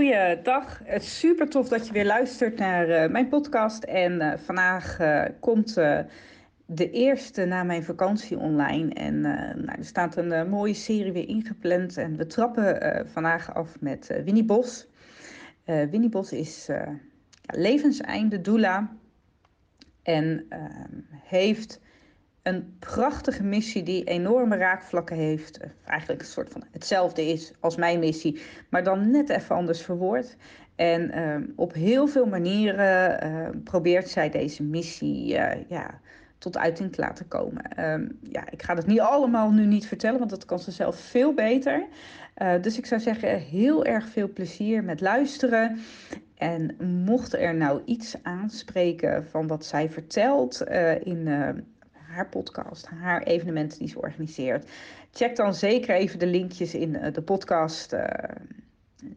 Goeiedag, super tof dat je weer luistert naar uh, mijn podcast. En uh, vandaag uh, komt de eerste na mijn vakantie online. En nou, er staat een mooie serie weer ingepland. En we trappen vandaag af met Winnie Bos. Winnie Bos is ja, levenseinde doula. En ehm, heeft een prachtige missie die enorme raakvlakken heeft. Eh, eigenlijk een soort van hetzelfde is als mijn missie, maar dan net even anders verwoord. En uh, op heel veel manieren uh, probeert zij deze missie uh, ja, tot uiting te laten komen. Um, ja, ik ga het niet allemaal nu niet vertellen, want dat kan ze zelf veel beter. dus ik zou zeggen, heel erg veel plezier met luisteren. En mocht er nou iets aanspreken van wat zij vertelt in haar podcast, haar evenementen die ze organiseert. Check dan zeker even de linkjes in eh, de podcast uh,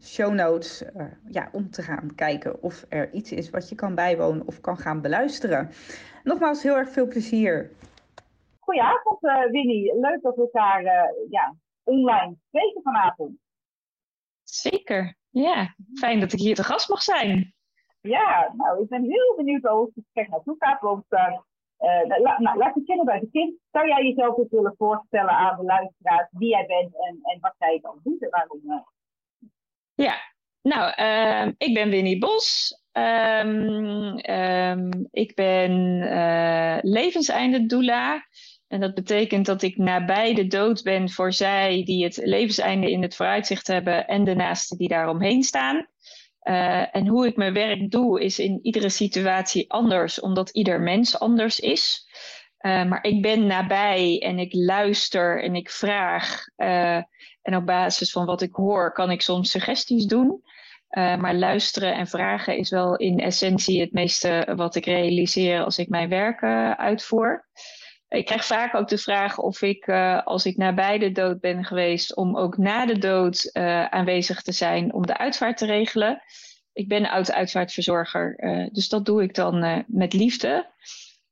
show notes. Uh, ja, om te gaan kijken of er iets is wat je kan bijwonen of kan gaan beluisteren. Nogmaals, heel erg veel plezier. Goedenavond, uh, Winnie. Leuk dat we elkaar ja, online spreken vanavond. Zeker, ja. Fijn dat ik hier te gast mag zijn. Ja, nou, ik ben heel benieuwd hoe het gesprek naartoe gaat. Want la, nou, laat ik beginnen bij het begin. Zou jij jezelf ook willen voorstellen aan de luisteraars wie jij bent en, en wat jij dan doet en waarom? Uh... Ja, nou, uh, ik ben Winnie Bos. Um, um, ik ben uh, levenseinde doula. En dat betekent dat ik nabij de dood ben voor zij die het levenseinde in het vooruitzicht hebben en de naasten die daaromheen staan. Uh, en hoe ik mijn werk doe is in iedere situatie anders, omdat ieder mens anders is. Uh, maar ik ben nabij en ik luister en ik vraag. Uh, en op basis van wat ik hoor kan ik soms suggesties doen. maar luisteren en vragen is wel in essentie het meeste wat ik realiseer als ik mijn werk uitvoer. Ik krijg vaak ook de vraag of ik, uh, als ik nabij de dood ben geweest, om ook na de dood uh, aanwezig te zijn om de uitvaart te regelen. Ik ben oud-uitvaartverzorger, uh, dus dat doe ik dan met liefde.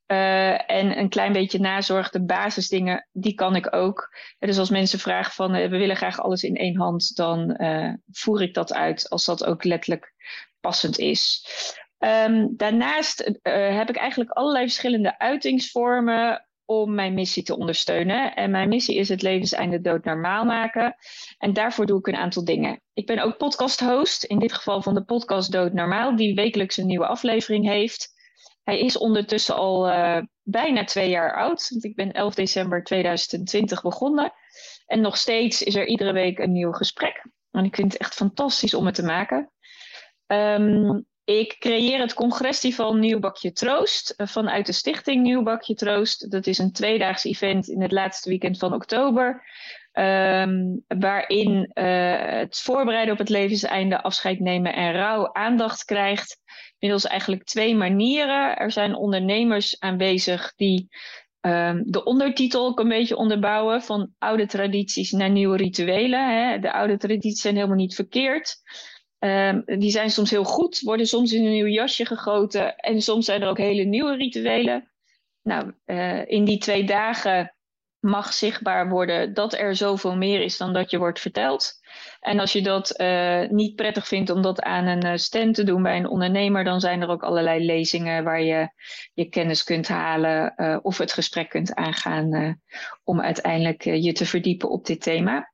en een klein beetje nazorg, de basisdingen, die kan ik ook. dus als mensen vragen van we willen graag alles in één hand, dan voer ik dat uit als dat ook letterlijk passend is. Um, daarnaast heb ik eigenlijk allerlei verschillende uitingsvormen om mijn missie te ondersteunen. En mijn missie is het levenseinde dood normaal maken. En daarvoor doe ik een aantal dingen. Ik ben ook podcast-host, in dit geval van de podcast Dood Normaal, die wekelijks een nieuwe aflevering heeft. Hij is ondertussen al uh, bijna twee jaar oud, want ik ben 11 december 2020 begonnen. En nog steeds is er iedere week een nieuw gesprek. En ik vind het echt fantastisch om het te maken. Um, ik creëer het congresfestival Nieuw Bakje Troost eh, vanuit de stichting Nieuw Bakje Troost. Dat is een tweedaags event in het laatste weekend van oktober. Um, waarin uh, het voorbereiden op het levenseinde, afscheid nemen en rouw aandacht krijgt. Middels eigenlijk twee manieren. Er zijn ondernemers aanwezig die um, de ondertitel ook een beetje onderbouwen. Van oude tradities naar nieuwe rituelen. Hè. De oude tradities zijn helemaal niet verkeerd. Um, die zijn soms heel goed, worden soms in een nieuw jasje gegoten en soms zijn er ook hele nieuwe rituelen. Nou, uh, in die twee dagen mag zichtbaar worden dat er zoveel meer is dan dat je wordt verteld. En als je dat uh, niet prettig vindt om dat aan een eh, stand te doen bij een ondernemer, dan zijn er ook allerlei lezingen waar je je kennis kunt halen of het gesprek kunt aangaan om uiteindelijk je te verdiepen op dit thema.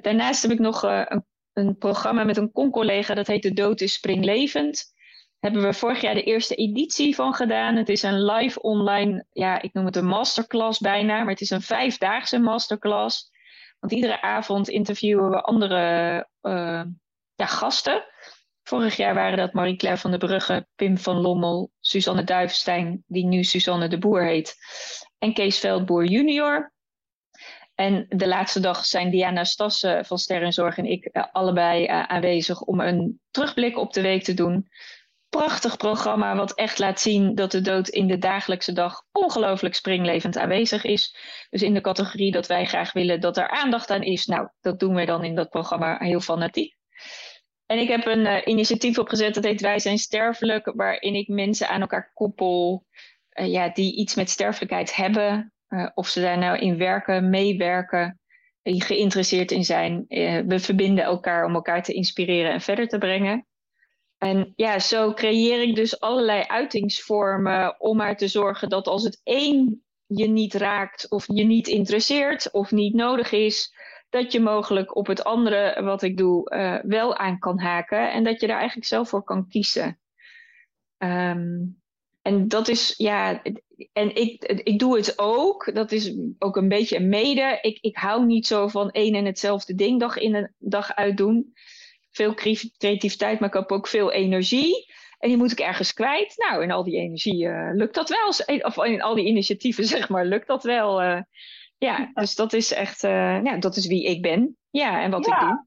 daarnaast heb ik nog een een programma met een con-collega, dat heet De Dood is Springlevend. Daar hebben we vorig jaar de eerste editie van gedaan. Het is een live online, ja, ik noem het een masterclass bijna, maar het is een vijfdaagse masterclass. Want iedere avond interviewen we andere uh, ja, gasten Vorig jaar waren dat Marie-Claire van der Brugge, Pim van Lommel, Suzanne Duivenstein, die nu Suzanne de Boer heet, en Kees Veldboer junior. En de laatste dag zijn Diana Stassen van Sterrenzorg en ik eh, allebei uh, aanwezig om een terugblik op de week te doen. Prachtig programma wat echt laat zien dat de dood in de dagelijkse dag ongelooflijk springlevend aanwezig is. Dus in de categorie dat wij graag willen dat er aandacht aan is, nou, dat doen we dan in dat programma heel fanatiek. En ik heb een uh, initiatief opgezet dat heet Wij zijn sterfelijk, waarin ik mensen aan elkaar koppel ja, die iets met sterfelijkheid hebben, uh, of ze daar nou in werken, meewerken, geïnteresseerd in zijn. we verbinden elkaar om elkaar te inspireren en verder te brengen. En ja, zo creëer ik dus allerlei uitingsvormen om maar te zorgen dat als het één je niet raakt of je niet interesseert of niet nodig is, dat je mogelijk op het andere wat ik doe wel aan kan haken en dat je daar eigenlijk zelf voor kan kiezen. Um, en dat is, ja, en ik, ik doe het ook, dat is ook een beetje een mede. Ik, ik hou niet zo van één en hetzelfde ding dag in en dag uit doen. Veel creativiteit, maar ik heb ook veel energie. En die moet ik ergens kwijt. Nou, in al die energie uh, lukt dat wel. Of in al die initiatieven, zeg maar, lukt dat wel. Uh, ja, dus dat is echt, uh, ja, dat is wie ik ben. Ja, en wat ja. ik doe.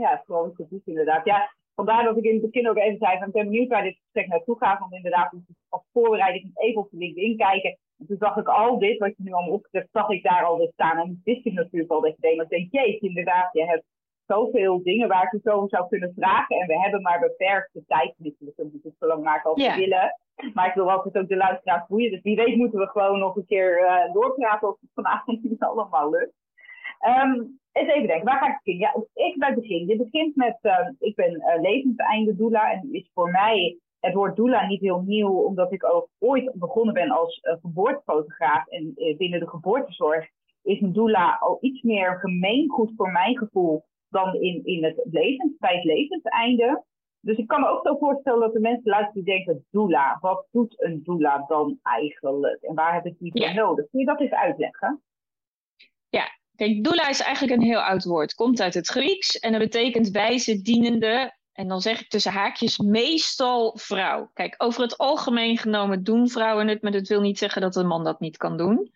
Ja, gewoon precies inderdaad. Ja, vandaar dat ik in het begin ook even zei, van, ik ben benieuwd waar dit gesprek naartoe gaat. Want inderdaad, als voorbereiding even op de LinkedIn kijken. En toen zag ik al dit, wat je nu allemaal opgezet, zag ik daar alweer staan. En wist ik natuurlijk al dat je deed. Maar ik denk, jeetje, inderdaad, je hebt zoveel dingen waar ik je zo zou kunnen vragen. En we hebben maar beperkte tijd. Dus we kunnen het zo lang maken als we willen. Maar ik wil altijd ook de luisteraars boeien. Dus wie weet moeten we gewoon nog een keer uh, doorpraten of het vanavond niet allemaal lukt. Um, eens even denken, waar ga ik beginnen? Ja, ik bij begin. Dit begint met, uh, ik ben uh, levenseinde doula. En is voor mij het woord doula niet heel nieuw. Omdat ik ook ooit begonnen ben als uh, geboortefotograaf. En binnen de geboortezorg is een doula al iets meer gemeengoed voor mijn gevoel dan in, in het levens, bij het levenseinde. Dus ik kan me ook zo voorstellen dat de mensen luisteren die denken, doula, wat doet een doula dan eigenlijk? En waar heb ik die voor ja. nodig? Kun je dat eens uitleggen? Ja, kijk, doula is eigenlijk een heel oud woord. Komt uit het Grieks en dat betekent wijze, dienende. En dan zeg ik tussen haakjes meestal vrouw. Kijk, over het algemeen genomen doen vrouwen het, maar dat wil niet zeggen dat een man dat niet kan doen.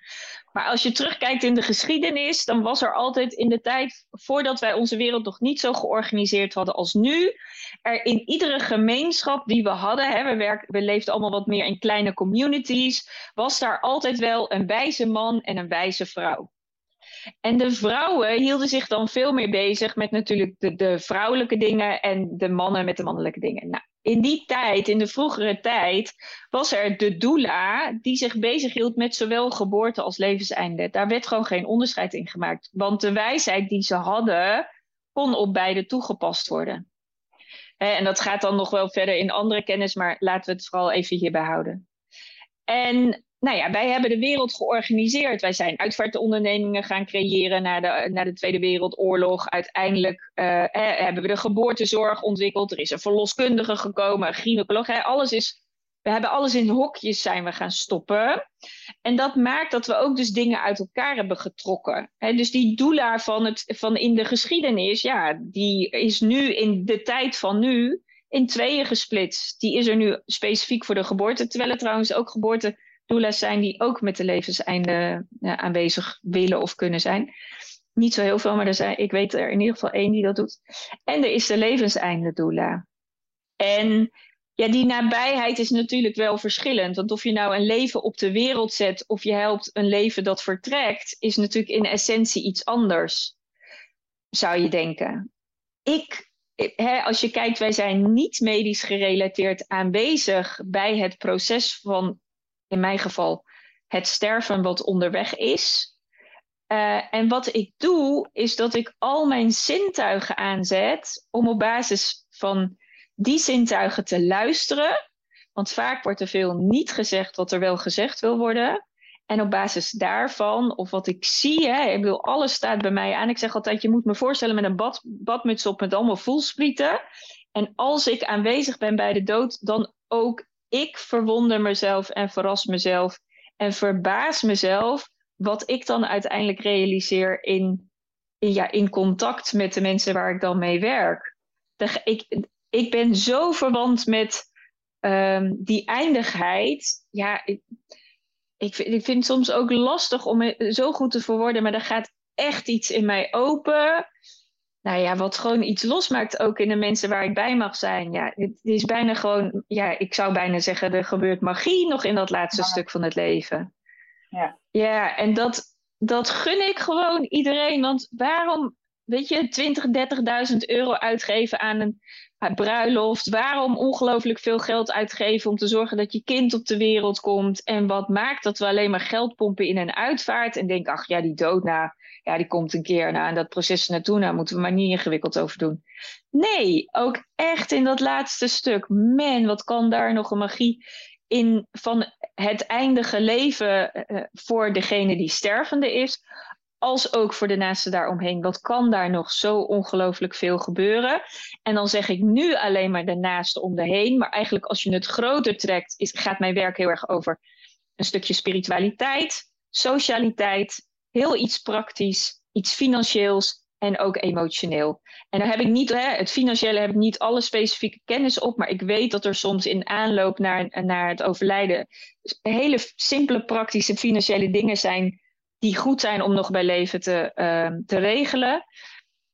Maar als je terugkijkt in de geschiedenis, dan was er altijd in de tijd voordat wij onze wereld nog niet zo georganiseerd hadden als nu, er in iedere gemeenschap die we hadden, hè, we, we leefden allemaal wat meer in kleine communities, was daar altijd wel een wijze man en een wijze vrouw. En de vrouwen hielden zich dan veel meer bezig met natuurlijk de, de vrouwelijke dingen en de mannen met de mannelijke dingen. Nou, in die tijd, in de vroegere tijd, was er de doula die zich bezighield met zowel geboorte als levenseinde. Daar werd gewoon geen onderscheid in gemaakt. Want de wijsheid die ze hadden, kon op beide toegepast worden. En dat gaat dan nog wel verder in andere kennis, maar laten we het vooral even hierbij houden. En nou ja, wij hebben de wereld georganiseerd. Wij zijn uitvaartondernemingen gaan creëren na de, de Tweede Wereldoorlog. Uiteindelijk uh, hebben we de geboortezorg ontwikkeld. Er is een verloskundige gekomen, een gynaecoloog. Alles is, we hebben alles in hokjes zijn we gaan stoppen. En dat maakt dat we ook dus dingen uit elkaar hebben getrokken. Hè, dus die doula van, het, van in de geschiedenis, ja, die is nu in de tijd van nu in tweeën gesplitst. Die is er nu specifiek voor de geboorte. Terwijl er trouwens ook geboorte doula's zijn die ook met de levenseinde aanwezig willen of kunnen zijn. Niet zo heel veel, maar er zijn, ik weet er in ieder geval één die dat doet. En er is de levenseinde doula. En ja, die nabijheid is natuurlijk wel verschillend. Want of je nou een leven op de wereld zet of je helpt een leven dat vertrekt, is natuurlijk in essentie iets anders, zou je denken. Ik He, als je kijkt, wij zijn niet medisch gerelateerd aanwezig bij het proces van in mijn geval het sterven wat onderweg is. Uh, en wat ik doe, is dat ik al mijn zintuigen aanzet om op basis van die zintuigen te luisteren. Want vaak wordt er veel niet gezegd wat er wel gezegd wil worden. En op basis daarvan, of wat ik zie, hè, ik bedoel, alles staat bij mij aan. Ik zeg altijd, je moet me voorstellen met een bad, badmuts op met allemaal voelsprieten. En als ik aanwezig ben bij de dood, dan ook ik verwonder mezelf en verras mezelf en verbaas mezelf wat ik dan uiteindelijk realiseer in, in, ja, in contact met de mensen waar ik dan mee werk. De, ik, ik ben zo verwant met ehm, die eindigheid. Ja, ik, ik, ik vind het soms ook lastig om het zo goed te verwoorden, maar er gaat echt iets in mij open. Nou ja, wat gewoon iets losmaakt ook in de mensen waar ik bij mag zijn. Ja, het is bijna gewoon, ja, ik zou bijna zeggen, er gebeurt magie nog in dat laatste stuk van het leven. Ja, ja en dat, dat gun ik gewoon iedereen. Want waarom, weet je, 20, 30.000 euro uitgeven aan een bruiloft? Waarom ongelooflijk veel geld uitgeven om te zorgen dat je kind op de wereld komt? En wat maakt dat we alleen maar geld pompen in en uitvaart en denken, ach ja, die dood, nou, ja, die komt een keer. Nou, en dat proces naartoe, nou, moeten we maar niet ingewikkeld over doen. Nee, ook echt in dat laatste stuk. Man, wat kan daar nog een magie in van het eindige leven uh, voor degene die stervende is, als ook voor de naasten daaromheen. Wat kan daar nog zo ongelooflijk veel gebeuren? En dan zeg ik nu alleen maar de naasten om de heen, maar eigenlijk als je het groter trekt, is, gaat mijn werk heel erg over een stukje spiritualiteit, socialiteit, heel iets praktisch, iets financieels en ook emotioneel. En dan heb ik niet, hè, het financiële heb ik niet alle specifieke kennis op, maar ik weet dat er soms in aanloop naar, naar het overlijden hele simpele praktische financiële dingen zijn die goed zijn om nog bij leven te, uh, te regelen.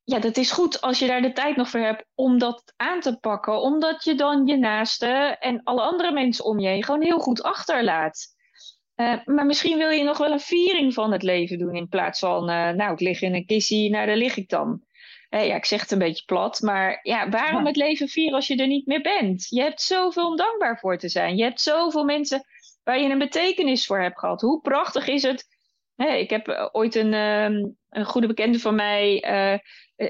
Ja, dat is goed als je daar de tijd nog voor hebt om dat aan te pakken, omdat je dan je naasten en alle andere mensen om je heen gewoon heel goed achterlaat. Uh, maar misschien wil je nog wel een viering van het leven doen in plaats van, uh, nou, ik lig in een kissie, nou, daar lig ik dan. Uh, ja, ik zeg het een beetje plat, maar ja, waarom het leven vieren als je er niet meer bent? Je hebt zoveel om dankbaar voor te zijn. Je hebt zoveel mensen waar je een betekenis voor hebt gehad. Hoe prachtig is het? Hey, ik heb ooit een, um, een goede bekende van mij,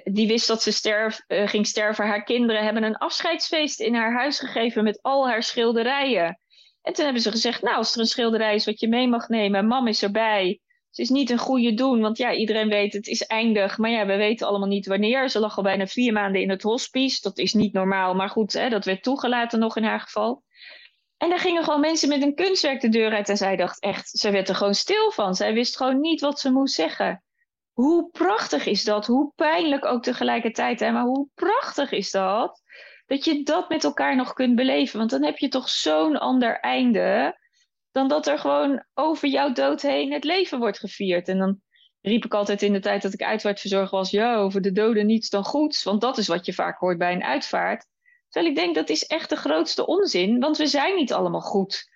die wist dat ze ging sterven. Haar kinderen hebben een afscheidsfeest in haar huis gegeven met al haar schilderijen. En toen hebben ze gezegd, nou, als er een schilderij is wat je mee mag nemen, mam is erbij. Ze is niet een goede doen, want ja, iedereen weet het is eindig. Maar ja, we weten allemaal niet wanneer. Ze lag al bijna vier maanden in het hospice. Dat is niet normaal, maar goed, hè, dat werd toegelaten nog in haar geval. En daar gingen gewoon mensen met een kunstwerk de deur uit. En zij dacht echt, ze werd er gewoon stil van. Zij wist gewoon niet wat ze moest zeggen. Hoe prachtig is dat? Hoe pijnlijk ook tegelijkertijd. Hè? Maar hoe prachtig is dat? dat je dat met elkaar nog kunt beleven. Want dan heb je toch zo'n ander einde dan dat er gewoon over jouw dood heen het leven wordt gevierd. En dan riep ik altijd in de tijd dat ik uitvaartverzorger was, ja, over de doden niets dan goeds. Want dat is wat je vaak hoort bij een uitvaart. Terwijl ik denk, dat is echt de grootste onzin, want we zijn niet allemaal goed.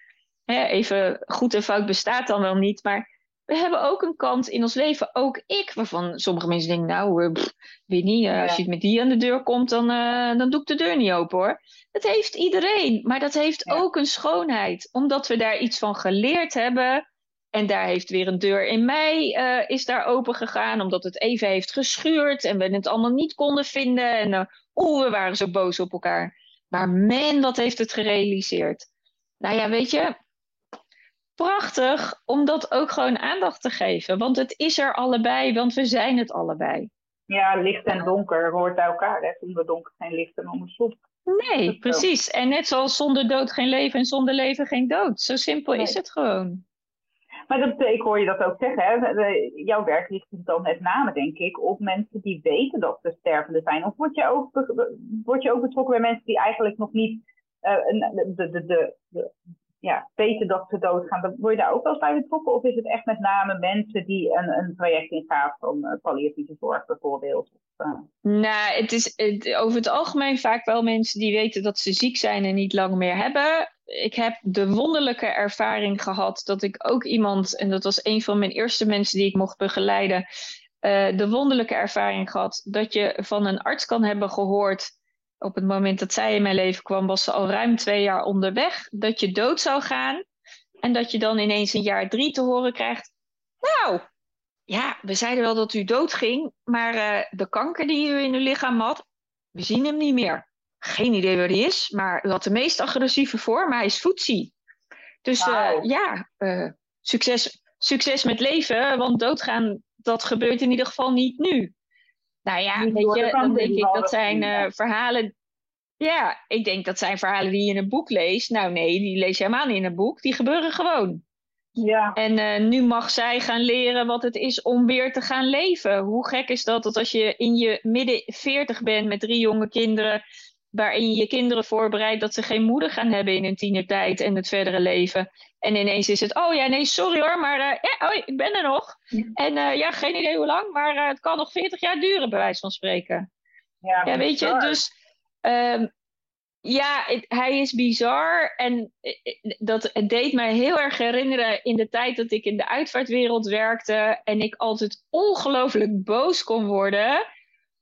even goed en fout bestaat dan wel niet, maar we hebben ook een kant in ons leven, ook ik, waarvan sommige mensen denken, nou, uh, pff, weet niet, uh, als je met die aan de deur komt, dan, uh, dan doe ik de deur niet open hoor. Dat heeft iedereen, maar dat heeft ja. ook een schoonheid, omdat we daar iets van geleerd hebben. En daar heeft weer een deur in mij, is daar open gegaan, omdat het even heeft geschuurd en we het allemaal niet konden vinden. En oeh, we waren zo boos op elkaar. Maar man, wat heeft het gerealiseerd. Nou ja, weet je, prachtig om dat ook gewoon aandacht te geven. Want het is er allebei, want we zijn het allebei. Ja, licht en donker hoort bij elkaar. Hè? Zonder donker geen licht en andersom. Nee, precies. En net zoals zonder dood geen leven en zonder leven geen dood. Zo simpel nee. is het gewoon. Maar dat, ik hoor je dat ook zeggen. Hè? Jouw werk richt zich dan met name, denk ik, op mensen die weten dat ze stervende zijn. Of word je ook, word je ook betrokken bij mensen die eigenlijk nog niet uh, de, de, de, ja, weten dat ze doodgaan, word je daar ook wel eens bij betrokken? Of is het echt met name mensen die een, een traject ingaan van uh, palliatieve zorg bijvoorbeeld? Nou, het is het, over het algemeen vaak wel mensen die weten dat ze ziek zijn en niet lang meer hebben. Ik heb de wonderlijke ervaring gehad dat ik ook iemand, en dat was een van mijn eerste mensen die ik mocht begeleiden, uh, de wonderlijke ervaring gehad dat je van een arts kan hebben gehoord op het moment dat zij in mijn leven kwam, was ze al ruim twee jaar onderweg. Dat je dood zou gaan. En dat je dan ineens in jaar drie te horen krijgt. Nou, ja, we zeiden wel dat u dood ging. Maar uh, de kanker die u in uw lichaam had, we zien hem niet meer. Geen idee waar die is, maar u had de meest agressieve vorm, hij is voetzie. Dus uh, ja, uh, succes, succes met leven, want doodgaan, dat gebeurt in ieder geval niet nu. Nou ja, weet je, dan denk ik dat zijn verhalen. Ja, ik denk dat zijn verhalen die je in een boek leest. Nou nee, die lees je helemaal niet in een boek. Die gebeuren gewoon. Ja. En uh, nu mag zij gaan leren wat het is om weer te gaan leven. Hoe gek is dat dat als je in je midden 40 bent met drie jonge kinderen waarin je je kinderen voorbereidt dat ze geen moeder gaan hebben in hun tienertijd en het verdere leven. En ineens is het, oh ja, nee, sorry hoor, maar uh, ja, oh, ik ben er nog. En uh, ja, geen idee hoe lang, maar het kan nog 40 jaar duren, bij wijze van spreken. Ja, ja weet je, dus um, ja, het, hij is bizar. En dat het deed mij heel erg herinneren in de tijd dat ik in de uitvaartwereld werkte. En ik altijd ongelooflijk boos kon worden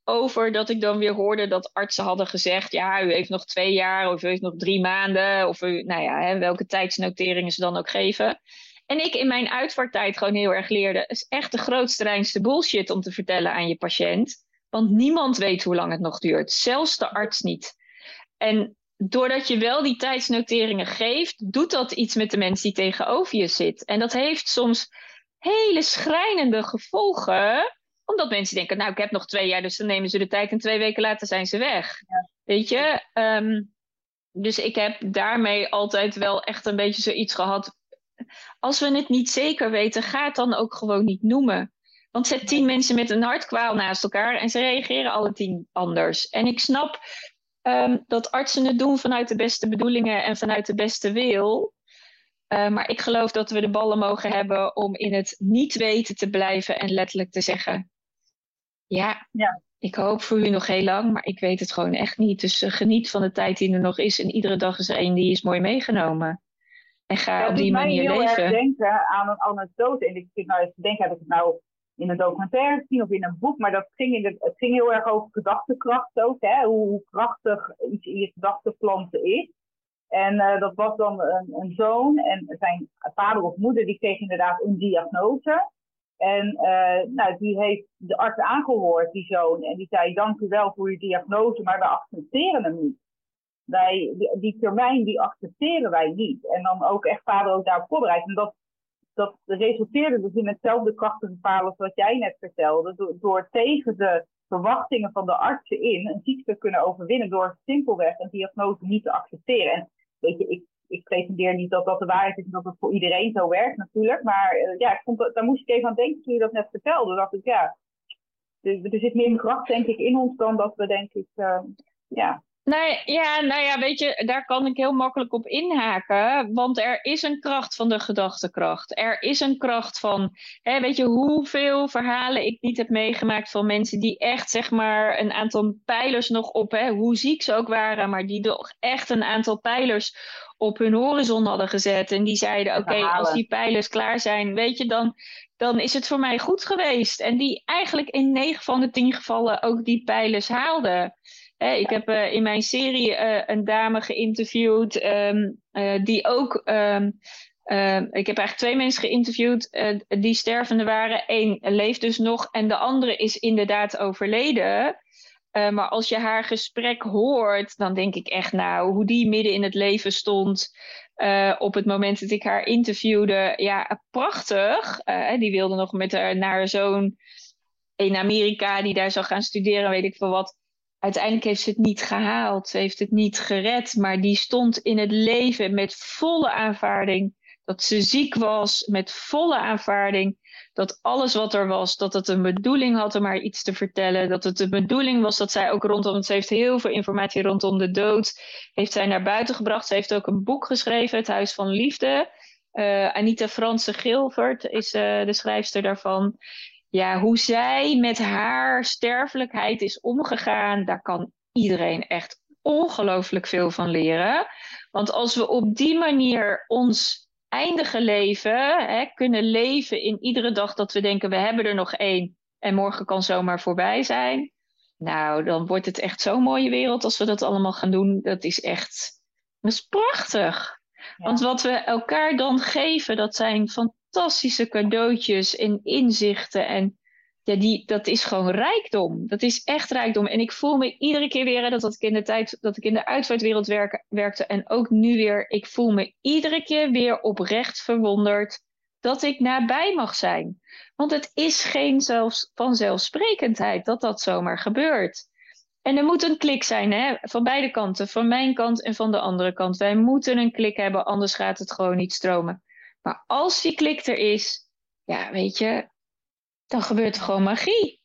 over dat ik dan weer hoorde dat artsen hadden gezegd: ja, u heeft nog twee jaar of u heeft nog drie maanden. Of u, nou ja, hè, welke tijdsnoteringen ze dan ook geven. En ik in mijn uitvaarttijd gewoon heel erg leerde: het is echt de grootste, reinste bullshit om te vertellen aan je patiënt. Want niemand weet hoe lang het nog duurt, zelfs de arts niet. En doordat je wel die tijdsnoteringen geeft, doet dat iets met de mens die tegenover je zit. En dat heeft soms hele schrijnende gevolgen omdat mensen denken, nou, ik heb nog twee jaar, dus dan nemen ze de tijd en twee weken later zijn ze weg. Weet je? Um, dus ik heb daarmee altijd wel echt een beetje zoiets gehad. Als we het niet zeker weten, ga het dan ook gewoon niet noemen. Want zet tien mensen met een hartkwaal naast elkaar en ze reageren alle tien anders. En ik snap um, dat artsen het doen vanuit de beste bedoelingen en vanuit de beste wil. Uh, maar ik geloof dat we de ballen mogen hebben om in het niet weten te blijven en letterlijk te zeggen: ja, ja. ik hoop voor u nog heel lang, maar ik weet het gewoon echt niet. Dus uh, geniet van de tijd die er nog is. En iedere dag is er één die is mooi meegenomen. En ga op die manier leven. Ik heel erg denken aan een anekdote. En ik zit nou eens te denken, heb ik het nou in een documentaire gezien of in een boek? Maar dat ging in het ging heel erg over gedachtekracht ook. Hè? Hoe, hoe krachtig iets in je gedachtenplanten is. En uh, dat was dan een, een, zoon en zijn vader of moeder die kreeg inderdaad een diagnose. En uh, nou, die heeft de arts aangehoord, die zoon. En die zei, dank u wel voor uw diagnose, maar we accepteren hem niet. Wij, die, die termijn, die accepteren wij niet. En dan ook echt vader ook daarop voorbereid. En dat, dat resulteerde dus in hetzelfde krachtengevaar als wat jij net vertelde. Door, tegen de verwachtingen van de artsen in een ziekte kunnen overwinnen door simpelweg een diagnose niet te accepteren. En weet je, ik ik pretendeer niet dat dat de waarheid is en dat het voor iedereen zo werkt natuurlijk. Maar uh, ja, ik vond daar moest ik even aan denken toen je dat net vertelde. dacht ik, ja, er, er zit meer kracht denk ik in ons dan dat we denk ik, uh, ja, Nee, ja, nou ja, weet je, daar kan ik heel makkelijk op inhaken. Want er is een kracht van de gedachtekracht. Er is een kracht van, hè, weet je, hoeveel verhalen ik niet heb meegemaakt van mensen die echt, zeg maar, een aantal pijlers nog op, hè, hoe ziek ze ook waren, maar die toch echt een aantal pijlers op hun horizon hadden gezet. En die zeiden, oké, als die pijlers klaar zijn, weet je, dan, dan is het voor mij goed geweest. En die eigenlijk in negen van de tien gevallen ook die pijlers haalden ik heb uh, in mijn serie uh, een dame geïnterviewd um, uh, die ook. Um, ik heb eigenlijk twee mensen geïnterviewd die stervende waren. Eén leeft dus nog en de andere is inderdaad overleden. maar als je haar gesprek hoort, dan denk ik echt, nou, hoe die midden in het leven stond. op het moment dat ik haar interviewde, ja, prachtig. die wilde nog met haar naar haar zoon in Amerika, die daar zou gaan studeren, weet ik veel wat uiteindelijk heeft ze het niet gehaald. Ze heeft het niet gered. Maar die stond in het leven met volle aanvaarding. Dat ze ziek was, met volle aanvaarding. Dat alles wat er was, dat het een bedoeling had om haar iets te vertellen. Dat het de bedoeling was dat zij ook rondom, want ze heeft heel veel informatie rondom de dood, heeft zij naar buiten gebracht. Ze heeft ook een boek geschreven, Het Huis van Liefde. Uh, Anita Franse Gilvert is uh, de schrijfster daarvan ja, hoe zij met haar sterfelijkheid is omgegaan, daar kan iedereen echt ongelooflijk veel van leren. Want als we op die manier ons eindige leven hè, kunnen leven in iedere dag dat we denken we hebben er nog één en morgen kan zomaar voorbij zijn. Nou, dan wordt het echt zo'n mooie wereld als we dat allemaal gaan doen. Dat is echt, dat is prachtig. Want wat we elkaar dan geven, dat zijn van fantastische cadeautjes en inzichten. En ja, die, dat is gewoon rijkdom. Dat is echt rijkdom. En ik voel me iedere keer weer, dat, ik in de tijd dat ik in de uitvaartwereld werk, werkte en ook nu weer, ik voel me iedere keer weer oprecht verwonderd dat ik nabij mag zijn. Want het is geen zelfs, vanzelfsprekendheid dat dat zomaar gebeurt. En er moet een klik zijn, hè? van beide kanten, van mijn kant en van de andere kant. Wij moeten een klik hebben, anders gaat het gewoon niet stromen. Maar als die klik er is, ja, weet je, dan gebeurt er gewoon magie.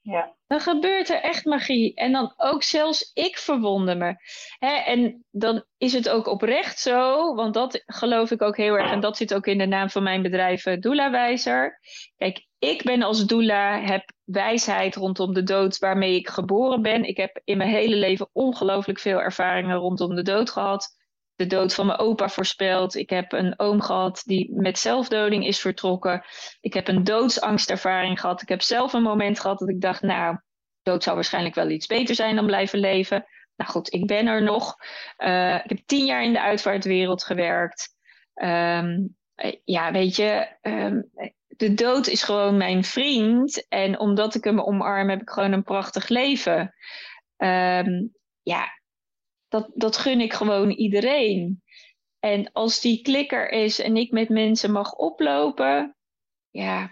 Ja. dan gebeurt er echt magie. En dan ook zelfs ik verwonder me. Hè, en dan is het ook oprecht zo, want dat geloof ik ook heel erg. En dat zit ook in de naam van mijn bedrijf, uh, Doula Wijzer. Kijk, ik ben als doula, heb wijsheid rondom de dood waarmee ik geboren ben. Ik heb in mijn hele leven ongelooflijk veel ervaringen rondom de dood gehad. De dood van mijn opa voorspeld. Ik heb een oom gehad die met zelfdoding is vertrokken. Ik heb een doodsangstervaring gehad. Ik heb zelf een moment gehad dat ik dacht, nou, dood zou waarschijnlijk wel iets beter zijn dan blijven leven. Nou goed, ik ben er nog. Uh, ik heb tien jaar in de uitvaartwereld gewerkt. Um, ja, weet je, um, de dood is gewoon mijn vriend. En omdat ik hem omarm, heb ik gewoon een prachtig leven. Um, ja, dat, dat gun ik gewoon iedereen. En als die klikker is en ik met mensen mag oplopen, ja,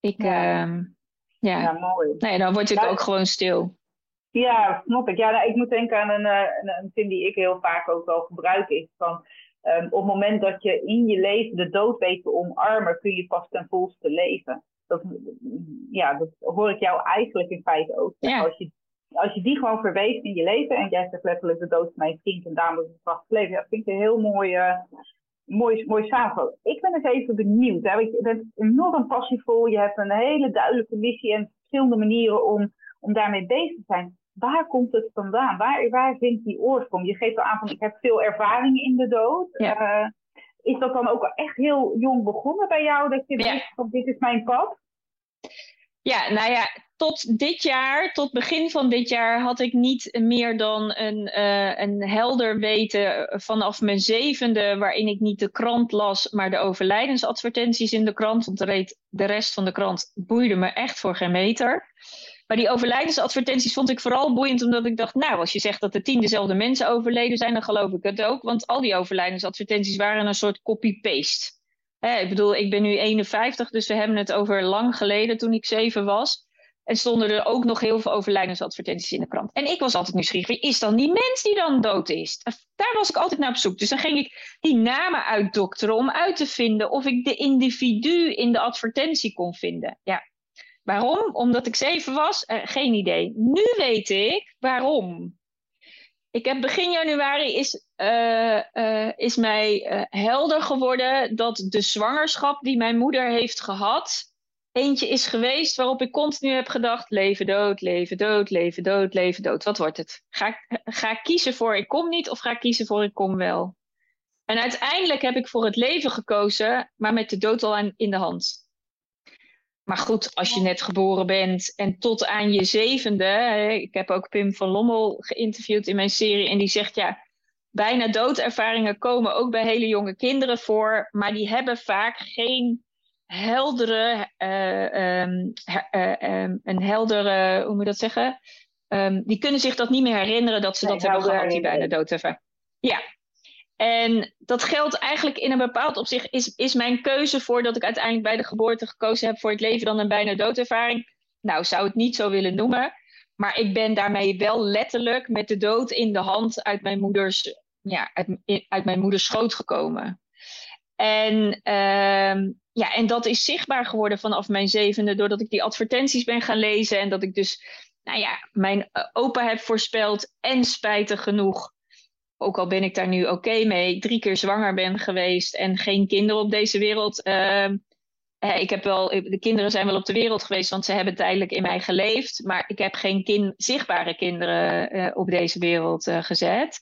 ik, ja, um, ja. ja mooi. Nee, dan word ik ja, ook gewoon stil. Ja, snap ik. Ja, nou, ik moet denken aan een, eh, een, een zin die ik heel vaak ook wel gebruik is van Um, op het moment dat je in je leven de dood weet te omarmen, kun je pas ten volste leven. Dat, ja, dat hoor ik jou eigenlijk in feite ook zeggen. Als, je, als je die gewoon verweeft in je leven, en jij zegt letterlijk de dood van mijn vriend en daarom is het prachtig leven, dat vind ik een heel mooi, uh, mooi, mooi. Ik ben eens even benieuwd. Hè? Je bent enorm passievol, je hebt een hele duidelijke missie en verschillende manieren om, om daarmee bezig te zijn waar komt het vandaan? Waar, waar vindt die oorsprong? Je geeft al aan van ik heb veel ervaring in de dood. Uh, is dat dan ook echt heel jong begonnen bij jou? Dat je ja. van dit is mijn pad? Ja, nou ja, tot dit jaar, tot begin van dit jaar, had ik niet meer dan een, uh, een helder weten vanaf mijn zevende, waarin ik niet de krant las, maar de overlijdensadvertenties in de krant. Want de, de rest van de krant boeide me echt voor geen meter. Maar die overlijdensadvertenties vond ik vooral boeiend omdat ik dacht, nou, als je zegt dat er tien dezelfde mensen overleden zijn, dan geloof ik het ook. Want al die overlijdensadvertenties waren een soort copy-paste. ik bedoel, ik ben nu 51, dus we hebben het over lang geleden toen ik zeven was. En stonden er ook nog heel veel overlijdensadvertenties in de krant. En ik was altijd nieuwsgierig, is dan die mens die dan dood is? Daar was ik altijd naar op zoek. Dus dan ging ik die namen uitdokteren om uit te vinden of ik de individu in de advertentie kon vinden. Ja, Waarom? Omdat ik zeven was? Uh, geen idee. Nu weet ik waarom. Ik heb begin januari is, uh, uh, is mij helder geworden dat de zwangerschap die mijn moeder heeft gehad, eentje is geweest waarop ik continu heb gedacht: leven dood, leven dood, leven dood, leven dood. Wat wordt het? Ga ga ik kiezen voor ik kom niet of ga ik kiezen voor ik kom wel? En uiteindelijk heb ik voor het leven gekozen, maar met de dood al in de hand. Maar goed, als je net geboren bent en tot aan je zevende. Ik heb ook Pim van Lommel geïnterviewd in mijn serie. En die zegt ja, bijna doodervaringen komen ook bij hele jonge kinderen voor. Maar die hebben vaak geen heldere, uh, um, uh, um, een heldere, hoe moet je dat zeggen? Um, die kunnen zich dat niet meer herinneren dat ze nee, dat hebben gehad, die bijna doodervaring. Ja, en dat geldt eigenlijk in een bepaald opzicht, is, is mijn keuze voor dat ik uiteindelijk bij de geboorte gekozen heb voor het leven dan een bijna doodervaring. Nou, zou het niet zo willen noemen. Maar ik ben daarmee wel letterlijk met de dood in de hand uit mijn moeders, ja, uit, uit mijn moeders schoot gekomen. En, ja, en dat is zichtbaar geworden vanaf mijn zevende, doordat ik die advertenties ben gaan lezen. En dat ik dus, nou ja, mijn eh, opa heb voorspeld en spijtig genoeg ook al ben ik daar nu oké mee, drie keer zwanger ben geweest en geen kinderen op deze wereld. Uh, ik heb wel, de kinderen zijn wel op de wereld geweest, want ze hebben tijdelijk in mij geleefd. Maar ik heb geen zichtbare kinderen uh, op deze wereld uh, gezet.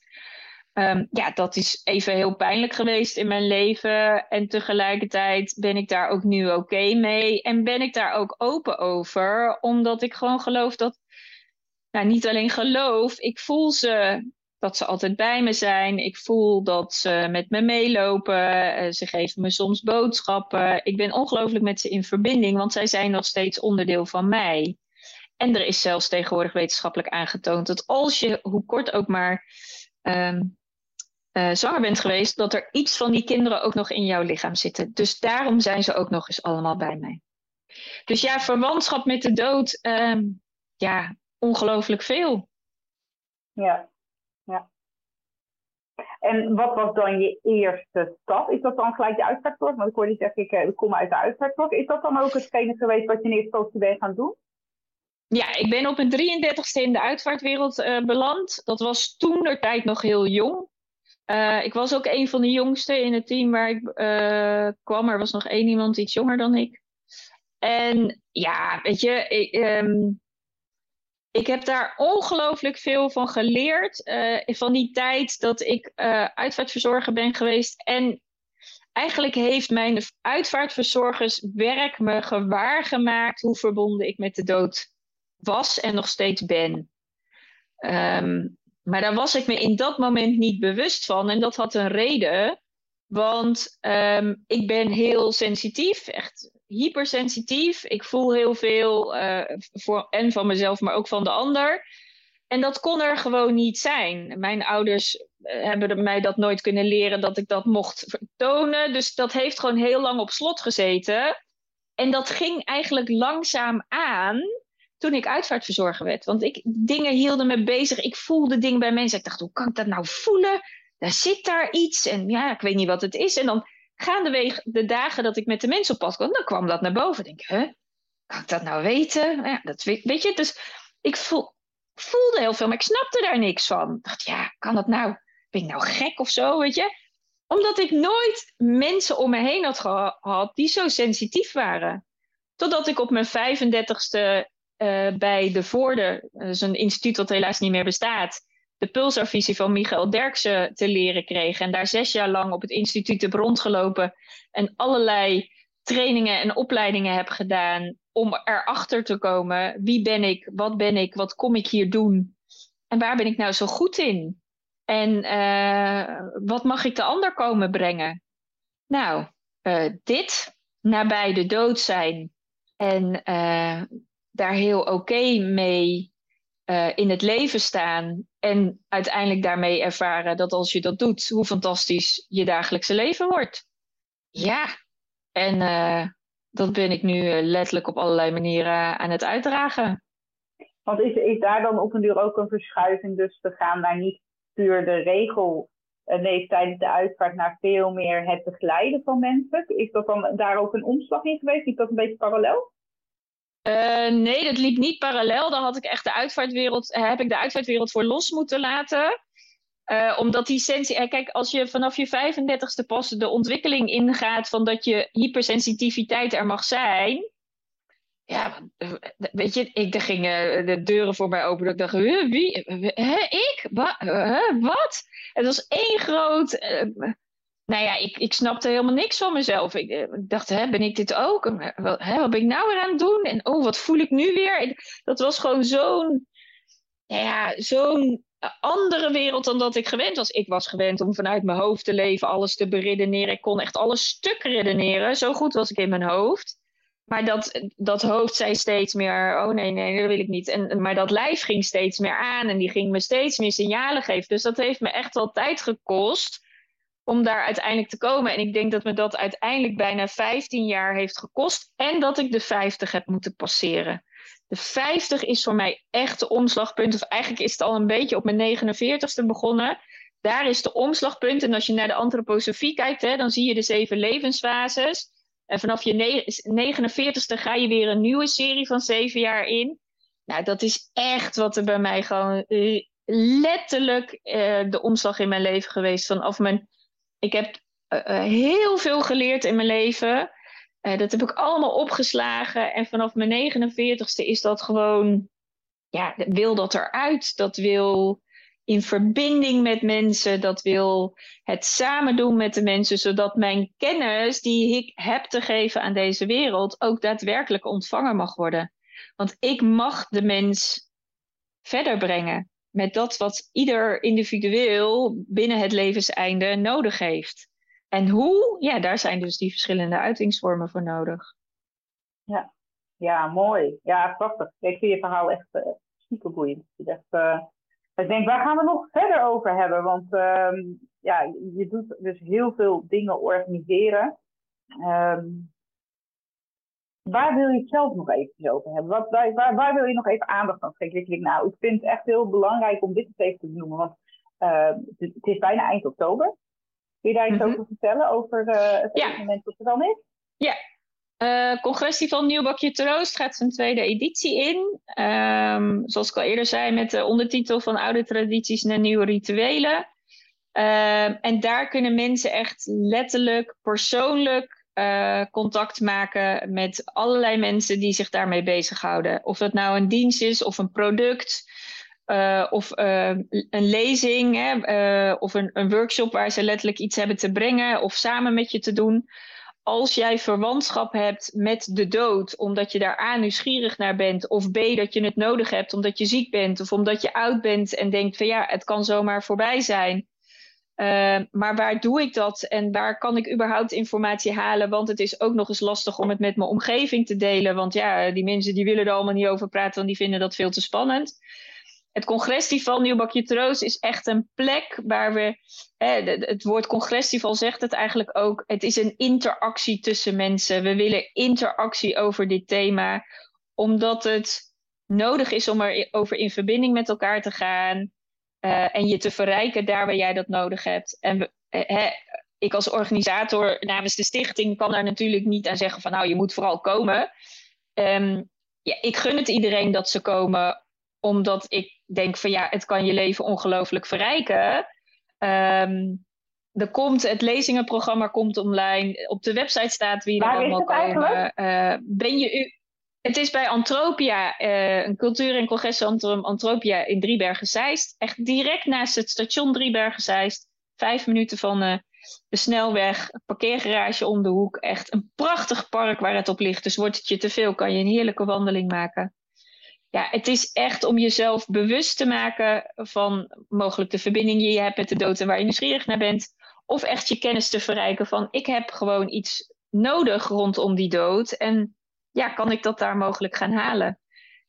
Um, ja, dat is even heel pijnlijk geweest in mijn leven. En tegelijkertijd ben ik daar ook nu oké mee. En ben ik daar ook open over, omdat ik gewoon geloof dat. Nou, niet alleen geloof, ik voel ze dat ze altijd bij me zijn. Ik voel dat ze met me meelopen. Eh, ze geven me soms boodschappen. Ik ben ongelooflijk met ze in verbinding, want zij zijn nog steeds onderdeel van mij. En er is zelfs tegenwoordig wetenschappelijk aangetoond dat als je, hoe kort ook maar, um, uh, zwanger bent geweest, dat er iets van die kinderen ook nog in jouw lichaam zitten. Dus daarom zijn ze ook nog eens allemaal bij mij. Dus ja, verwantschap met de dood, um, ja, ongelooflijk veel. Ja, ja. En wat was dan je eerste stap? Is dat dan gelijk de uitvaartkorf? Want ik hoorde je zeggen, ik, eh, ik kom uit de uitvaartkorf. Is dat dan ook hetgene geweest wat je in eerste instantie bent gaan doen? ja, ik ben op mijn 33ste in de uitvaartwereld uh, beland. Dat was toen de tijd nog heel jong. Uh, ik was ook een van de jongsten in het team waar ik uh, kwam. Er was nog één iemand iets jonger dan ik. En ja, weet je, ik, um, ik heb daar ongelooflijk veel van geleerd. van die tijd dat ik uitvaartverzorger ben geweest. En eigenlijk heeft mijn uitvaartverzorgerswerk me gewaargemaakt hoe verbonden ik met de dood was en nog steeds ben. Um, maar daar was ik me in dat moment niet bewust van. En dat had een reden. Want um, ik ben heel sensitief, echt hypersensitief. Ik voel heel veel, uh, voor, en van mezelf, maar ook van de ander. En dat kon er gewoon niet zijn. Mijn ouders uh, hebben mij dat nooit kunnen leren dat ik dat mocht vertonen. Dus dat heeft gewoon heel lang op slot gezeten. En dat ging eigenlijk langzaam aan toen ik uitvaartverzorger werd. Want ik, dingen hielden me bezig. Ik voelde dingen bij mensen. Ik dacht, hoe kan ik dat nou voelen? Daar zit daar iets. En ja, ik weet niet wat het is. En dan gaandeweg de dagen dat ik met de mensen op pad kwam, dan kwam dat naar boven. Ik denk, huh? Kan ik dat nou weten? Ja, dat weet, weet je. Dus ik voel, voelde heel veel, maar ik snapte daar niks van. Ik dacht, ja, kan dat nou? Ben ik nou gek of zo, weet je? Omdat ik nooit mensen om me heen had gehad die zo sensitief waren. Totdat ik op mijn 35ste uh, bij de Voorde, is een instituut dat helaas niet meer bestaat, de pulsarvisie van Michael Derksen te leren kreeg. En daar zes jaar lang op het instituut heb rondgelopen en allerlei trainingen en opleidingen heb gedaan om erachter te komen wie ben ik, wat ben ik, wat kom ik hier doen en waar ben ik nou zo goed in? En uh, wat mag ik de ander komen brengen? Nou, uh, dit, nabij de dood zijn en daar heel oké mee uh, in het leven staan. En uiteindelijk daarmee ervaren dat als je dat doet, hoe fantastisch je dagelijkse leven wordt. Ja, en uh, dat ben ik nu uh, letterlijk op allerlei manieren aan het uitdragen. Want is, is daar dan op een duur ook een verschuiving dus te gaan naar niet puur de regel nee, tijdens de uitvaart naar veel meer het begeleiden van mensen? Is dat dan daar ook een omslag in geweest? Is dat een beetje parallel? Uh, nee, dat liep niet parallel. Daar had ik echt de uitvaartwereld, eh, heb ik de uitvaartwereld voor los moeten laten. Uh, omdat die sensie. Kijk, als je vanaf je 35ste pas de ontwikkeling ingaat van dat je hypersensitiviteit er mag zijn. Ja, weet je, ik, er gingen de deuren voor mij open. Dat ik dacht, wie? Hè, ik? Wa, wat? Het was één groot nou ja, ik, ik snapte helemaal niks van mezelf. Ik, eh, dacht, hè, ben ik dit ook? Wat, hè, wat ben ik nou weer aan het doen? En oh, wat voel ik nu weer? Dat was gewoon zo'n ja, zo'n andere wereld dan dat ik gewend was. Ik was gewend om vanuit mijn hoofd te leven, alles te beredeneren. Ik kon echt alles stuk redeneren. Zo goed was ik in mijn hoofd. Maar dat, dat hoofd zei steeds meer: oh nee, nee, dat wil ik niet. En, maar dat lijf ging steeds meer aan en die ging me steeds meer signalen geven. Dus dat heeft me echt wel tijd gekost om daar uiteindelijk te komen. En ik denk dat me dat uiteindelijk bijna 15 jaar heeft gekost. En dat ik de 50 heb moeten passeren. De 50 is voor mij echt de omslagpunt. Of eigenlijk is het al een beetje op mijn 49ste begonnen. Daar is de omslagpunt. En als je naar de antroposofie kijkt, hè, dan zie je de zeven levensfases. En vanaf je 49ste ga je weer een nieuwe serie van zeven jaar in. Nou, dat is echt wat er bij mij gewoon eh, letterlijk uh, de omslag in mijn leven geweest. Vanaf mijn ik heb uh, heel veel geleerd in mijn leven. Uh, dat heb ik allemaal opgeslagen. En vanaf mijn 49ste is dat gewoon, ja, wil dat eruit. Dat wil in verbinding met mensen. Dat wil het samen doen met de mensen. Zodat mijn kennis die ik heb te geven aan deze wereld ook daadwerkelijk ontvangen mag worden. Want ik mag de mens verder brengen met dat wat ieder individueel binnen het levenseinde nodig heeft. En hoe? Ja, daar zijn dus die verschillende uitingsvormen voor nodig. Ja, ja mooi. Ja, prachtig. Ik vind je verhaal echt uh, super boeiend. Ik, uh, ik denk, waar gaan we nog verder over hebben? Want uh, ja, je doet dus heel veel dingen organiseren. Um, Waar wil je het zelf nog even over hebben? Wat, waar, waar, wil je nog even aandacht aan geven? Ik denk, nou, ik vind het echt heel belangrijk om dit even te noemen. Want uh, het, is bijna eind oktober. Kun je daar iets mm -hmm. over vertellen? Over uh, het ja. evenement dat er dan is? Ja. Uh, Congresfestival Nieuwbakje Troost gaat zijn tweede editie in. Um, zoals ik al eerder zei, met de ondertitel van Oude Tradities naar Nieuwe Rituelen. Um, en daar kunnen mensen echt letterlijk, persoonlijk uh, contact maken met allerlei mensen die zich daarmee bezighouden. Of dat nou een dienst is of een product. Uh, of uh, een lezing hè, of een, een workshop waar ze letterlijk iets hebben te brengen of samen met je te doen als jij verwantschap hebt met de dood, omdat je daar A nieuwsgierig naar bent, of B dat je het nodig hebt omdat je ziek bent, of omdat je oud bent en denkt van ja, het kan zomaar voorbij zijn. Uh, maar waar doe ik dat en waar kan ik überhaupt informatie halen? Want het is ook nog eens lastig om het met mijn omgeving te delen. Want ja, die mensen die willen er allemaal niet over praten, die vinden dat veel te spannend het congresfestival Nieuwbakje is echt een plek waar we. Het woord congresfestival zegt het eigenlijk ook. Het is een interactie tussen mensen. We willen interactie over dit thema, omdat het nodig is om erover in verbinding met elkaar te gaan. Uh, en je te verrijken daar waar jij dat nodig hebt. En we, hè, ik als organisator namens de stichting kan daar natuurlijk niet aan zeggen van nou je moet vooral komen. Um, ja, ik gun het iedereen dat ze komen omdat ik denk van ja, het kan je leven ongelooflijk verrijken. Um, er komt, het lezingenprogramma komt online. Op de website staat wie er allemaal komen. Uh, ben je u, het is bij Antropia, uh, een cultuur- en congrescentrum Antropia in Driebergen-Zeist. Echt direct naast het station Driebergen-Zeist. Vijf minuten van uh, de snelweg, parkeergarage om de hoek. Echt een prachtig park waar het op ligt. Dus wordt het je te veel, kan je een heerlijke wandeling maken ja, het is echt om jezelf bewust te maken van mogelijk de verbinding die je hebt met de dood en waar je nieuwsgierig naar bent. Of echt je kennis te verrijken van ik heb gewoon iets nodig rondom die dood. En ja, kan ik dat daar mogelijk gaan halen?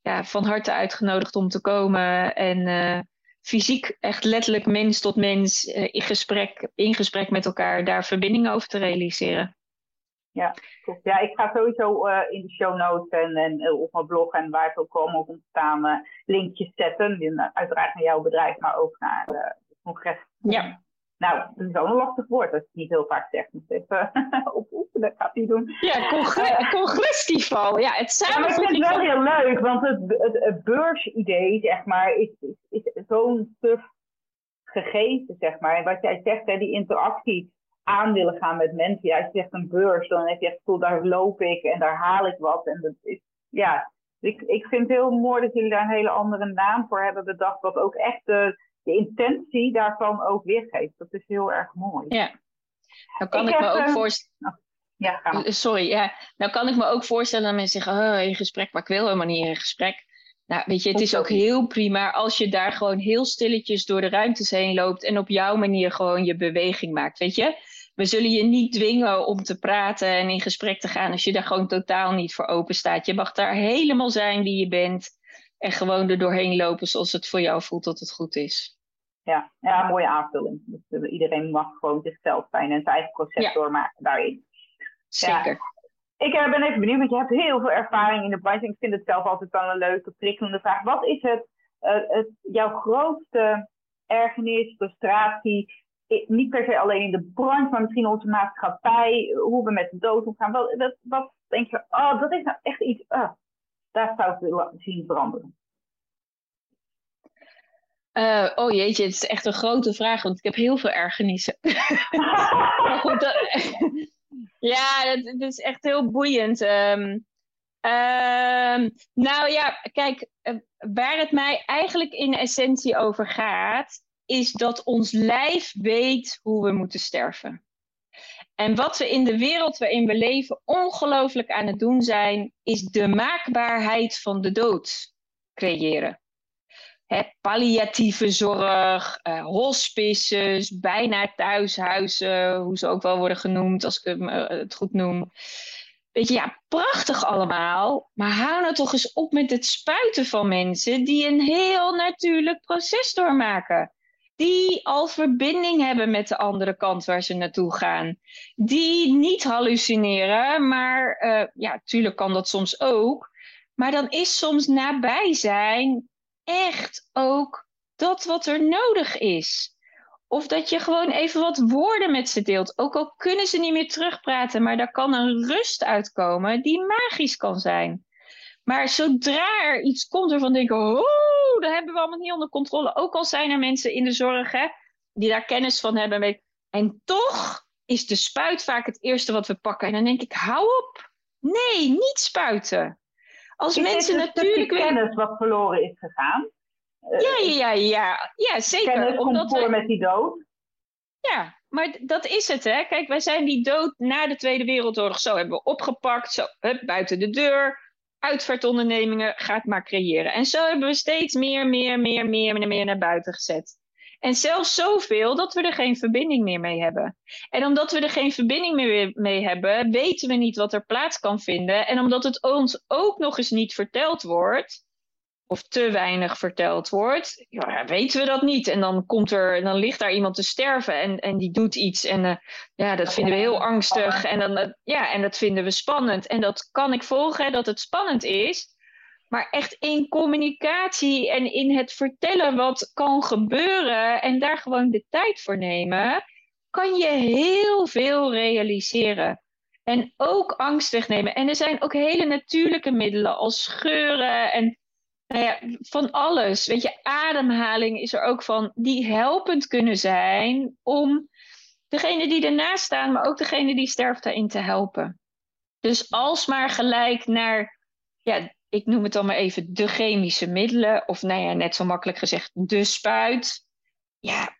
Ja, van harte uitgenodigd om te komen en uh, fysiek echt letterlijk mens tot mens uh, in, gesprek, in gesprek met elkaar daar verbindingen over te realiseren. Ja. Ja, ik ga sowieso uh, in de show notes en, en op mijn blog en waar het ook komen op staan linkjes zetten. In, uiteraard naar jouw bedrijf, maar ook naar het congres. Ja. Nou, dat is wel een lastig woord als je het niet heel vaak zegt. Dus even oefenen, gaat hij doen. Ja, congres, congresfestival. Ja, het ja, maar ik vind het wel heel leuk, want het, het, het beursidee, zeg maar, is, is, is zo'n tough gegeven, zeg maar. En wat jij zegt, hè, die interactie aan willen gaan met mensen. Ja, als je zegt een beurs, dan heb je echt gevoel, daar loop ik en daar haal ik wat. En dat is, ja, ik, ik vind het heel mooi dat jullie daar een hele andere naam voor hebben bedacht, wat ook echt de, de intentie daarvan ook weergeeft. Dat is heel erg mooi. Ja, nou kan ik, me ook eh, voorstellen. Ja, ga Sorry, ja. Nou kan ik me ook voorstellen dat mensen zeggen, oh, in gesprek, maar ik wil helemaal niet in gesprek. Nou, weet je, het is ook heel prima als je daar gewoon heel stilletjes door de ruimtes heen loopt en op jouw manier gewoon je beweging maakt. Weet je, we zullen je niet dwingen om te praten en in gesprek te gaan als je daar gewoon totaal niet voor open staat. Je mag daar helemaal zijn wie je bent en gewoon er doorheen lopen zoals het voor jou voelt dat het goed is. Ja, ja mooie aanvulling. Dus eh, iedereen mag gewoon zichzelf zijn en zijn eigen proces doormaken daarin. Zeker. Ik eh, ben even benieuwd, want je hebt heel veel ervaring in de branche. Ik vind het zelf altijd wel een leuke, prikkelende vraag. Wat is het, uh, het jouw grootste ergernis, frustratie niet per se alleen in de branche, maar misschien onze maatschappij, hoe we met de dood omgaan. Wat, wat, wat denk je, oh, dat is nou echt iets, uh, daar zou ik willen zien veranderen. Uh, oh jeetje, het is echt een grote vraag, want ik heb heel veel ergernissen. goed, dat, ja, het is echt heel boeiend. Um, nou ja, kijk, eh, waar het mij eigenlijk in essentie over gaat, is dat ons lijf weet hoe we moeten sterven. En wat we in de wereld waarin we leven ongelooflijk aan het doen zijn, is de maakbaarheid van de dood creëren. Palliatieve zorg, uh, hospices, bijna thuishuizen, hoe ze ook wel worden genoemd, als ik uh, het goed noem. Weet je, ja, prachtig allemaal. Maar hou nou toch eens op met het spuiten van mensen die een heel natuurlijk proces doormaken die al verbinding hebben met de andere kant waar ze naartoe gaan. Die niet hallucineren, maar uh, ja, tuurlijk kan dat soms ook. Maar dan is soms nabij zijn echt ook dat wat er nodig is. Of dat je gewoon even wat woorden met ze deelt. Ook al kunnen ze niet meer terugpraten, maar daar kan een rust uitkomen die magisch kan zijn. Maar zodra er iets komt waarvan denken, oh, dat hebben we allemaal niet onder controle. Ook al zijn er mensen in de zorg hè, die daar kennis van hebben. En toch is de spuit vaak het eerste wat we pakken. En dan denk ik, hou op. Nee, niet spuiten. Als is mensen natuurlijk. kennis wat verloren is gegaan. Ja, ja, ja, ja, ja zeker. Kennis Omdat voor met die dood. Ja, maar dat is het, hè. Kijk, wij zijn die dood na de Tweede Wereldoorlog zo hebben we opgepakt. Zo, hup, buiten de deur. Uitvaartondernemingen, gaat maar creëren. En zo hebben we steeds meer, meer, meer, meer, meer, meer naar buiten gezet. En zelfs zoveel dat we er geen verbinding meer mee hebben. En omdat we er geen verbinding meer mee hebben, weten we niet wat er plaats kan vinden. En omdat het ons ook nog eens niet verteld wordt, of te weinig verteld wordt, ja, weten we dat niet. En dan, komt er, dan ligt daar iemand te sterven en, en die doet iets. En uh, ja, dat vinden we heel angstig. En, dan, uh, ja, en dat vinden we spannend. En dat kan ik volgen, dat het spannend is. Maar echt in communicatie en in het vertellen wat kan gebeuren en daar gewoon de tijd voor nemen, kan je heel veel realiseren. En ook angst wegnemen. En er zijn ook hele natuurlijke middelen als scheuren en nou ja, van alles. Weet je, ademhaling is er ook van, die helpend kunnen zijn om degene die ernaast staan, maar ook degene die sterft daarin te helpen. Dus alsmaar gelijk naar ja, ik noem het dan maar even de chemische middelen, of nou ja, net zo makkelijk gezegd, de spuit. Ja,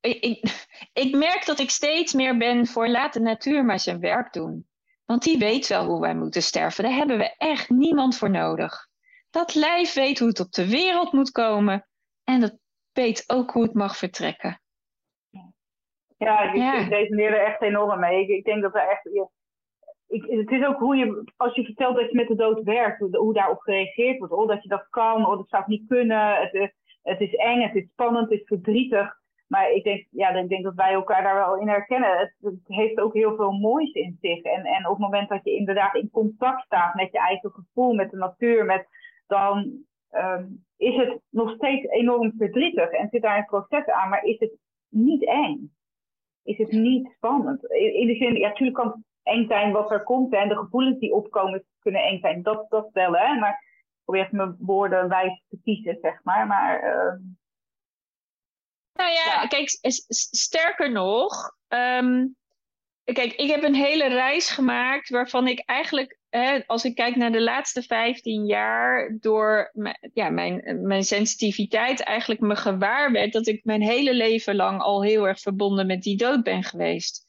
ik, ik, ik merk dat ik steeds meer ben voor laat de natuur maar zijn werk doen. Want die weet wel hoe wij moeten sterven. Daar hebben we echt niemand voor nodig. Dat lijf weet hoe het op de wereld moet komen. En dat weet ook hoe het mag vertrekken. Ja, ik, ja. ik resoneer er echt enorm mee. Ik, ik denk dat er echt ik, het is ook hoe je, als je vertelt dat je met de dood werkt, hoe, hoe daarop gereageerd wordt. Oh, dat je dat kan, oh, dat zou ik niet kunnen. Het, het is eng, het is spannend, het is verdrietig. Maar ik denk, ja, ik denk dat wij elkaar daar wel in herkennen. Het, het, heeft ook heel veel moois in zich. En, en op het moment dat je inderdaad in contact staat met je eigen gevoel, met de natuur, met, dan um, is het nog steeds enorm verdrietig. En zit daar een proces aan, maar is het niet eng? Is het niet spannend? In, in de zin, ja, natuurlijk kan eng zijn wat er komt. Hè, en de gevoelens die opkomen kunnen eng zijn. Dat, dat wel, hè. Maar ik probeer mijn woorden wijs te kiezen, zeg maar. Maar... Uh, nou ja, kijk, sterker nog... Um, kijk, ik heb een hele reis gemaakt waarvan ik eigenlijk... Hè, als ik kijk naar de laatste 15 jaar... door ja, mijn, mijn sensitiviteit eigenlijk me gewaar werd... dat ik mijn hele leven lang al heel erg verbonden met die dood ben geweest.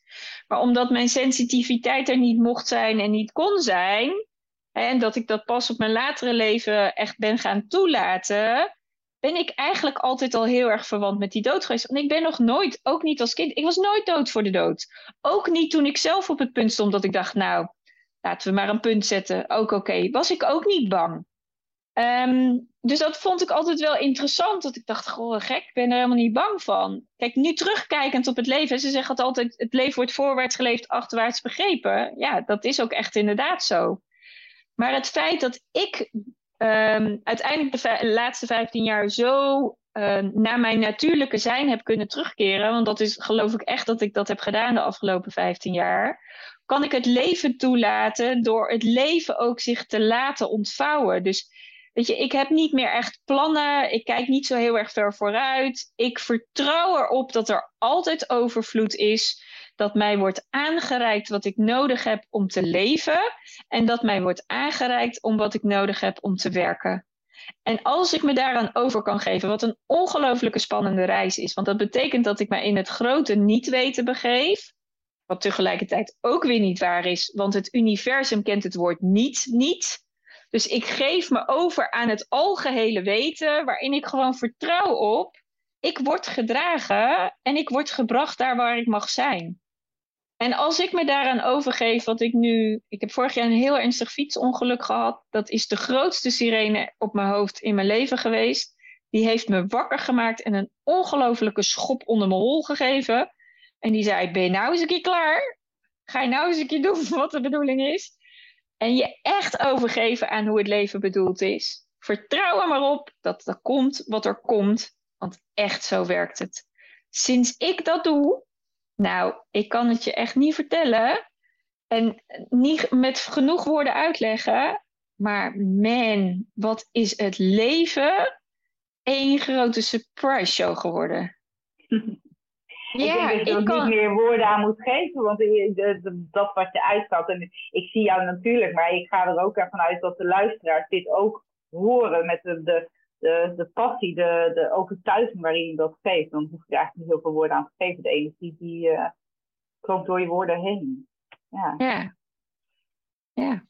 Maar omdat mijn sensitiviteit er niet mocht zijn en niet kon zijn, en dat ik dat pas op mijn latere leven echt ben gaan toelaten, ben ik eigenlijk altijd al heel erg verwant met die dood geweest. Want ik ben nog nooit, ook niet als kind, ik was nooit dood voor de dood. Ook niet toen ik zelf op het punt stond dat ik dacht, nou, laten we maar een punt zetten. Ook oké. Was ik ook niet bang. Um, dus dat vond ik altijd wel interessant. Dat ik dacht, goh, gek, ik ben er helemaal niet bang van. Kijk, nu terugkijkend op het leven. Ze zeggen altijd, het leven wordt voorwaarts geleefd, achterwaarts begrepen. Ja, dat is ook echt inderdaad zo. Maar het feit dat ik um, uiteindelijk de laatste 15 jaar zo uh, naar mijn natuurlijke zijn heb kunnen terugkeren. Want dat is geloof ik echt dat ik dat heb gedaan de afgelopen 15 jaar. Kan ik het leven toelaten door het leven ook zich te laten ontvouwen. Dus Weet je, ik heb niet meer echt plannen. Ik kijk niet zo heel erg ver vooruit. Ik vertrouw erop dat er altijd overvloed is. Dat mij wordt aangereikt wat ik nodig heb om te leven. En dat mij wordt aangereikt om wat ik nodig heb om te werken. En als ik me daaraan over kan geven, wat een ongelooflijke spannende reis is. Want dat betekent dat ik me in het grote niet weten begeef. Wat tegelijkertijd ook weer niet waar is, want het universum kent het woord niet niet. Dus ik geef me over aan het algehele weten, waarin ik gewoon vertrouw op. Ik word gedragen en ik word gebracht daar waar ik mag zijn. En als ik me daaraan overgeef, wat ik nu. Ik heb vorig jaar een heel ernstig fietsongeluk gehad. Dat is de grootste sirene op mijn hoofd in mijn leven geweest. Die heeft me wakker gemaakt en een ongelofelijke schop onder mijn hol gegeven. En die zei: Ben je nou eens een keer klaar? Ga je nou eens een keer doen wat de bedoeling is? En je echt overgeven aan hoe het leven bedoeld is. Vertrouw er maar op dat er komt wat er komt. Want echt zo werkt het. sinds ik dat doe, nou, ik kan het je echt niet vertellen. En niet met genoeg woorden uitleggen. Maar man, wat is het leven één grote surprise show geworden. ja, ik denk dat je er niet meer woorden aan moet geven, want dat wat je uitstaat. En ik zie jou natuurlijk, maar ik ga er ook ervan uit dat de luisteraars dit ook horen met de, de, de, de passie, de, de overtuiging waarin je dat geeft. Dan hoef je eigenlijk niet heel veel woorden aan te geven. De energie die uh, door je woorden heen. Ja. ja. Ja.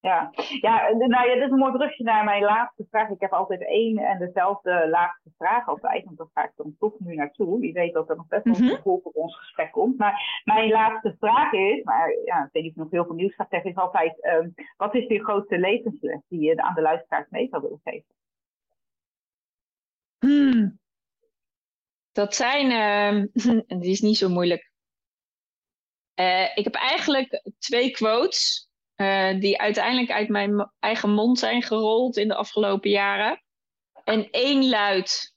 Ja. ja, nou ja, dit is een mooi brugje naar mijn laatste vraag. Ik heb altijd één en dezelfde laatste vraag altijd, want daar ga ik dan toch nu naartoe. Wie weet dat er nog best wel een mhm. gevolg op ons gesprek komt. Maar mijn laatste vraag is, maar ja, ik weet niet of ik nog heel veel nieuws ga zeggen, is altijd, um, wat is je grootste levensles die je aan de luisteraars mee zou willen geven? Hmm. Dat zijn, uh, die is niet zo moeilijk. Uh, ik heb eigenlijk twee quotes uh, die uiteindelijk uit mijn eigen mond zijn gerold in de afgelopen jaren. En één luidt: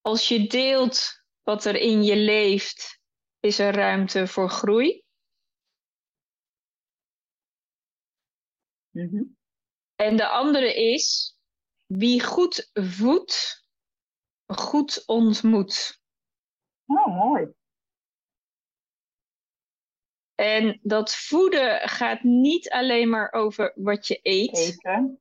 als je deelt wat er in je leeft, is er ruimte voor groei. Mm En de andere is: wie goed voedt, goed ontmoet. Oh, mooi. En dat voeden gaat niet alleen maar over wat je eet. Eten.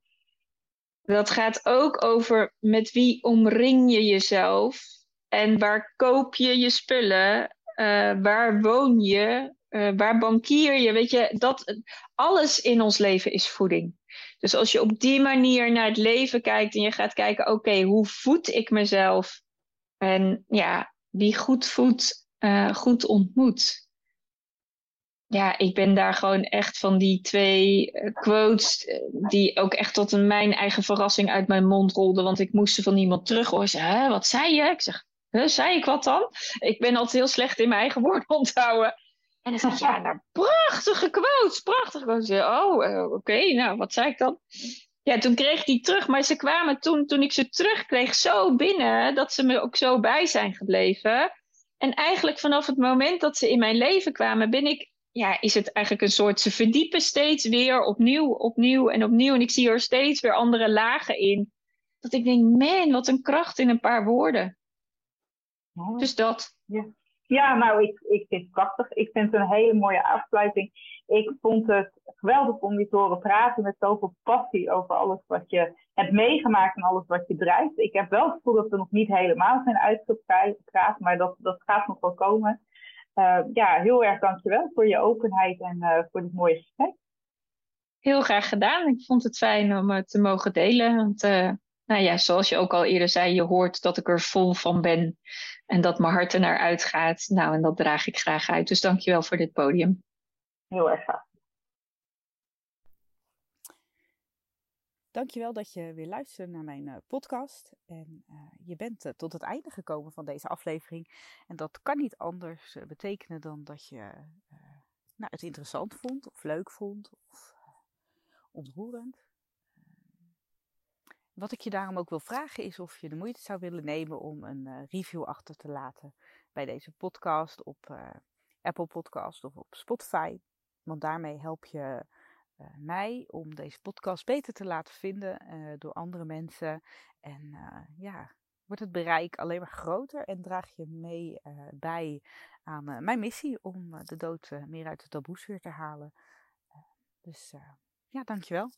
Dat gaat ook over met wie omring je jezelf. En waar koop je je spullen? Uh, waar woon je? Uh, waar bankier je? Weet je, dat, alles in ons leven is voeding. Dus als je op die manier naar het leven kijkt en je gaat kijken, oké, hoe voed ik mezelf? En ja, wie goed voedt, uh, goed ontmoet ja, ik ben daar gewoon echt van die twee eh, quotes, eh, die ook echt tot een, mijn eigen verrassing uit mijn mond rolden. Want ik moest ze van iemand terug horen. Wat zei je? Ik zeg, zei ik wat dan? Ik ben altijd heel slecht in mijn eigen woorden onthouden. En dan zeg ik, ja, nou, prachtige quotes, prachtige quotes. Oh, uh, oké, nou, wat zei ik dan? Ja, toen kreeg ik die terug, maar ze kwamen toen, toen ik ze terugkreeg, zo binnen dat ze me ook zo bij zijn gebleven. En eigenlijk vanaf het moment dat ze in mijn leven kwamen, ben ik ja, is het eigenlijk een soort, ze verdiepen steeds weer opnieuw, opnieuw en opnieuw. En ik zie er steeds weer andere lagen in. Dat ik denk, man, wat een kracht in een paar woorden. Dus dat. Ja. Ja, nou, ik, ik vind het prachtig. Ik vind het een hele mooie afsluiting. Ik vond het geweldig om je te horen praten met zoveel passie over alles wat je hebt meegemaakt en alles wat je drijft. Ik heb wel het gevoel dat we nog niet helemaal zijn uitgepraat, maar dat, dat gaat nog wel komen. Uh, ja, heel erg dankjewel voor je openheid en uh, voor dit mooie gesprek. Heel graag gedaan. Ik vond het fijn om het te mogen delen. Want uh, nou ja, zoals je ook al eerder zei, je hoort dat ik er vol van ben. En dat mijn hart er naar uitgaat. Nou, en dat draag ik graag uit. Dus dankjewel voor dit podium. Heel erg graag. Dankjewel dat je weer luistert naar mijn uh, podcast. En uh, je bent uh, tot het einde gekomen van deze aflevering. En dat kan niet anders betekenen dan dat je nou, het interessant vond, of leuk vond, of ontroerend. Wat ik je daarom ook wil vragen is of je de moeite zou willen nemen om een review achter te laten bij deze podcast op Apple Podcast of op Spotify. Want daarmee help je uh, mij om deze podcast beter te laten vinden door andere mensen. En ja, wordt het bereik alleen maar groter en draag je mee bij aan mijn missie om de dood meer uit de taboesfeer te halen. dus ja, dankjewel.